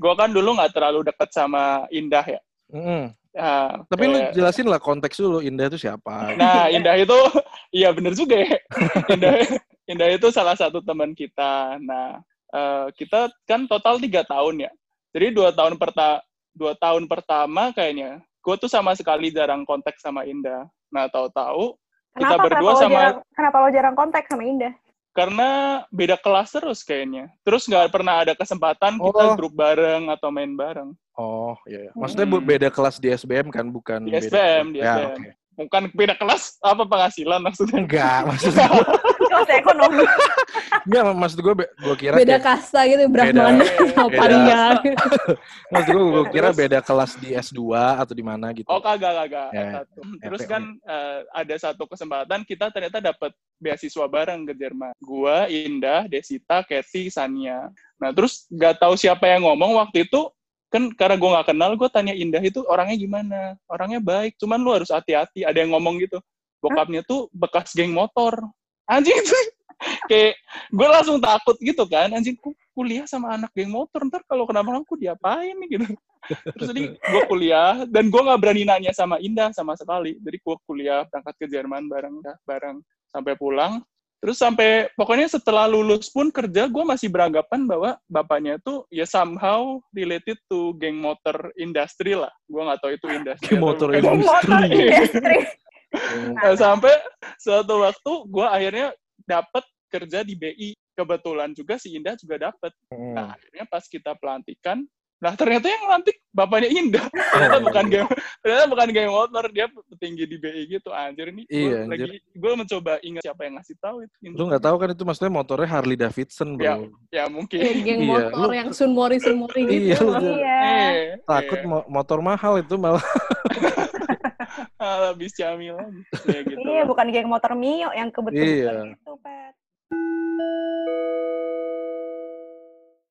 gue kan dulu nggak terlalu deket sama Indah ya. Mm-mm. Nah, Tapi lu kayak- jelasin lah konteks dulu Indah itu siapa. Nah, Indah itu, iya bener juga ya. Indah, Indah itu salah satu teman kita. Nah, eh, kita kan total tiga tahun ya. Jadi dua tahun perta dua tahun pertama kayaknya, gue tuh sama sekali jarang kontak sama Indah. Nah, tahu-tahu kita berdua kenapa lo sama jarang, kenapa lo jarang kontak sama Indah? Karena beda kelas terus kayaknya. Terus nggak pernah ada kesempatan kita Oh. grup bareng atau main bareng. Oh, iya. iya. Maksudnya bu- Hmm. beda kelas di SBM kan, bukan Di beda- SBM, di Ya, SBM. oke. Bukan beda kelas, apa penghasilan maksudnya? Enggak, maksud gue, Kelas ekonomi. Enggak, maksud gue, gue kira Beda kayak- kasta gitu, Brahmana Beda. sama Beda. Paringga. maksud gue, gue kira Terus? beda kelas di S2 atau di mana gitu. Oh kagak kagak Ya. satu. Terus FPO. kan eh, ada satu kesempatan kita ternyata dapat beasiswa bareng ke Jerman. Gua, Indah, Desita, Kathy, Sania. Nah terus nggak tahu siapa yang ngomong waktu itu kan karena gue nggak kenal gue tanya Indah itu orangnya gimana orangnya baik cuman lu harus hati-hati ada yang ngomong gitu bokapnya tuh bekas geng motor anjing itu kayak gue langsung takut gitu kan anjing ku- kuliah sama anak geng motor? Ntar kalau kenapa aku diapain nih? Gitu. Terus jadi gue kuliah dan gue nggak berani nanya sama Indah sama sekali. Jadi gue kuliah berangkat ke Jerman bareng bareng sampai pulang. Terus sampai pokoknya setelah lulus pun kerja gue masih beranggapan bahwa bapaknya tuh ya somehow related to geng motor industri lah. Gue nggak tahu itu industri Geng atau motor bukan. industri. Motor industri. Nah, sampai suatu waktu gue akhirnya dapat kerja di BI kebetulan juga si Indah juga dapat Hmm. Nah, akhirnya pas kita pelantikan, nah ternyata yang lantik bapaknya Indah. Ternyata Oh, bukan iya. game, ternyata bukan game motor, dia petinggi di BI gitu. Anjir ini gue Iya, anjir. lagi gue mencoba ingat siapa yang ngasih tahu itu. Lu nggak tahu kan itu maksudnya motornya Harley Davidson, bro. Ya, Ya mungkin. Kayak geng Iya, motor lu- yang Sun Mori Sun Mori Iya, gitu. Iya. Eh, Takut mo- motor mahal itu malah. ah, habis camil lagi. Ya gitu. Iya, bukan geng motor Mio yang kebetulan Iya. gitu, Pet.